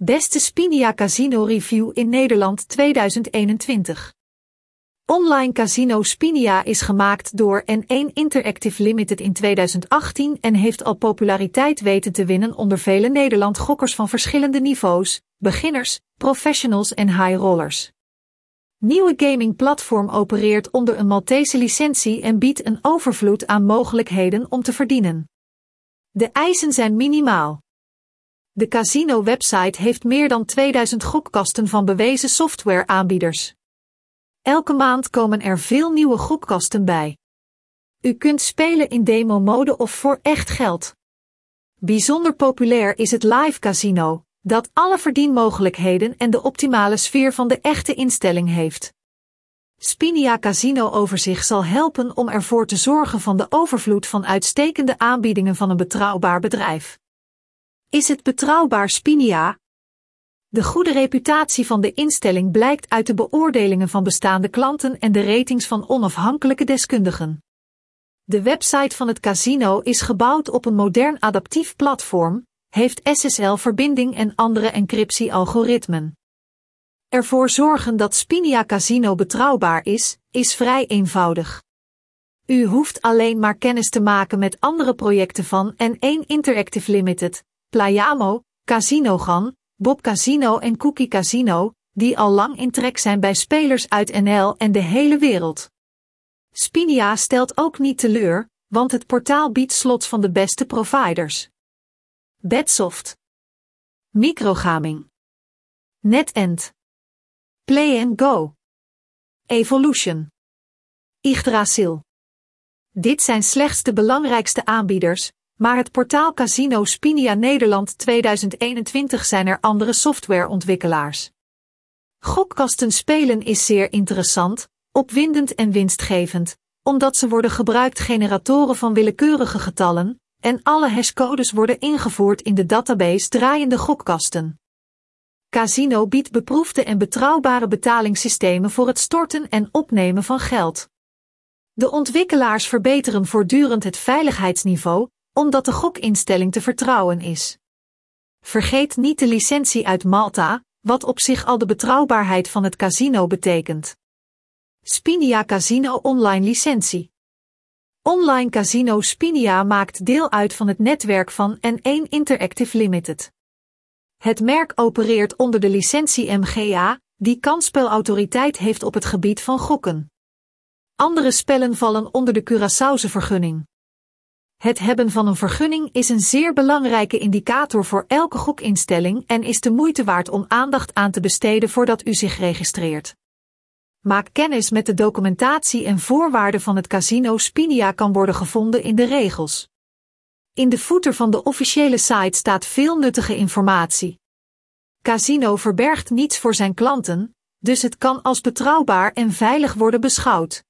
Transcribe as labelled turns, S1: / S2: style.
S1: Beste Spinia Casino Review in Nederland 2021. Online Casino Spinia is gemaakt door N1 Interactive Limited in 2018 en heeft al populariteit weten te winnen onder vele Nederland gokkers van verschillende niveaus, beginners, professionals en high rollers. Nieuwe gaming platform opereert onder een Maltese licentie en biedt een overvloed aan mogelijkheden om te verdienen. De eisen zijn minimaal. De casino-website heeft meer dan 2000 gokkasten van bewezen softwareaanbieders. Elke maand komen er veel nieuwe gokkasten bij. U kunt spelen in demo-mode of voor echt geld. Bijzonder populair is het live casino, dat alle verdienmogelijkheden en de optimale sfeer van de echte instelling heeft. Spinia Casino Overzicht zal helpen om ervoor te zorgen van de overvloed van uitstekende aanbiedingen van een betrouwbaar bedrijf. Is het betrouwbaar Spinia? De goede reputatie van de instelling blijkt uit de beoordelingen van bestaande klanten en de ratings van onafhankelijke deskundigen. De website van het casino is gebouwd op een modern adaptief platform, heeft SSL-verbinding en andere encryptie-algoritmen. Ervoor zorgen dat Spinia Casino betrouwbaar is, is vrij eenvoudig. U hoeft alleen maar kennis te maken met andere projecten van N1 Interactive Limited, Playamo, Casinogan, Bob Casino en Cookie Casino, die al lang in trek zijn bij spelers uit NL en de hele wereld. Spinia stelt ook niet teleur, want het portaal biedt slots van de beste providers. Bedsoft. Microgaming. NetEnt. Play and Go. Evolution. Yggdrasil. Dit zijn slechts de belangrijkste aanbieders, maar het portaal Casino Spinia Nederland 2021 zijn er andere softwareontwikkelaars. Gokkasten spelen is zeer interessant, opwindend en winstgevend, omdat ze worden gebruikt generatoren van willekeurige getallen, en alle hashcodes worden ingevoerd in de database draaiende gokkasten. Casino biedt beproefde en betrouwbare betalingssystemen voor het storten en opnemen van geld. De ontwikkelaars verbeteren voortdurend het veiligheidsniveau, omdat de gokinstelling te vertrouwen is. Vergeet niet de licentie uit Malta, wat op zich al de betrouwbaarheid van het casino betekent. Spinia Casino Online Licentie. Online Casino Spinia maakt deel uit van het netwerk van N1 Interactive Limited. Het merk opereert onder de licentie MGA, die kansspelautoriteit heeft op het gebied van gokken. Andere spellen vallen onder de Curaçaose vergunning. Het hebben van een vergunning is een zeer belangrijke indicator voor elke gokinstelling en is de moeite waard om aandacht aan te besteden voordat u zich registreert. Maak kennis met de documentatie en voorwaarden van het casino Spinia kan worden gevonden in de regels. In de voeter van de officiële site staat veel nuttige informatie. Casino verbergt niets voor zijn klanten, dus het kan als betrouwbaar en veilig worden beschouwd.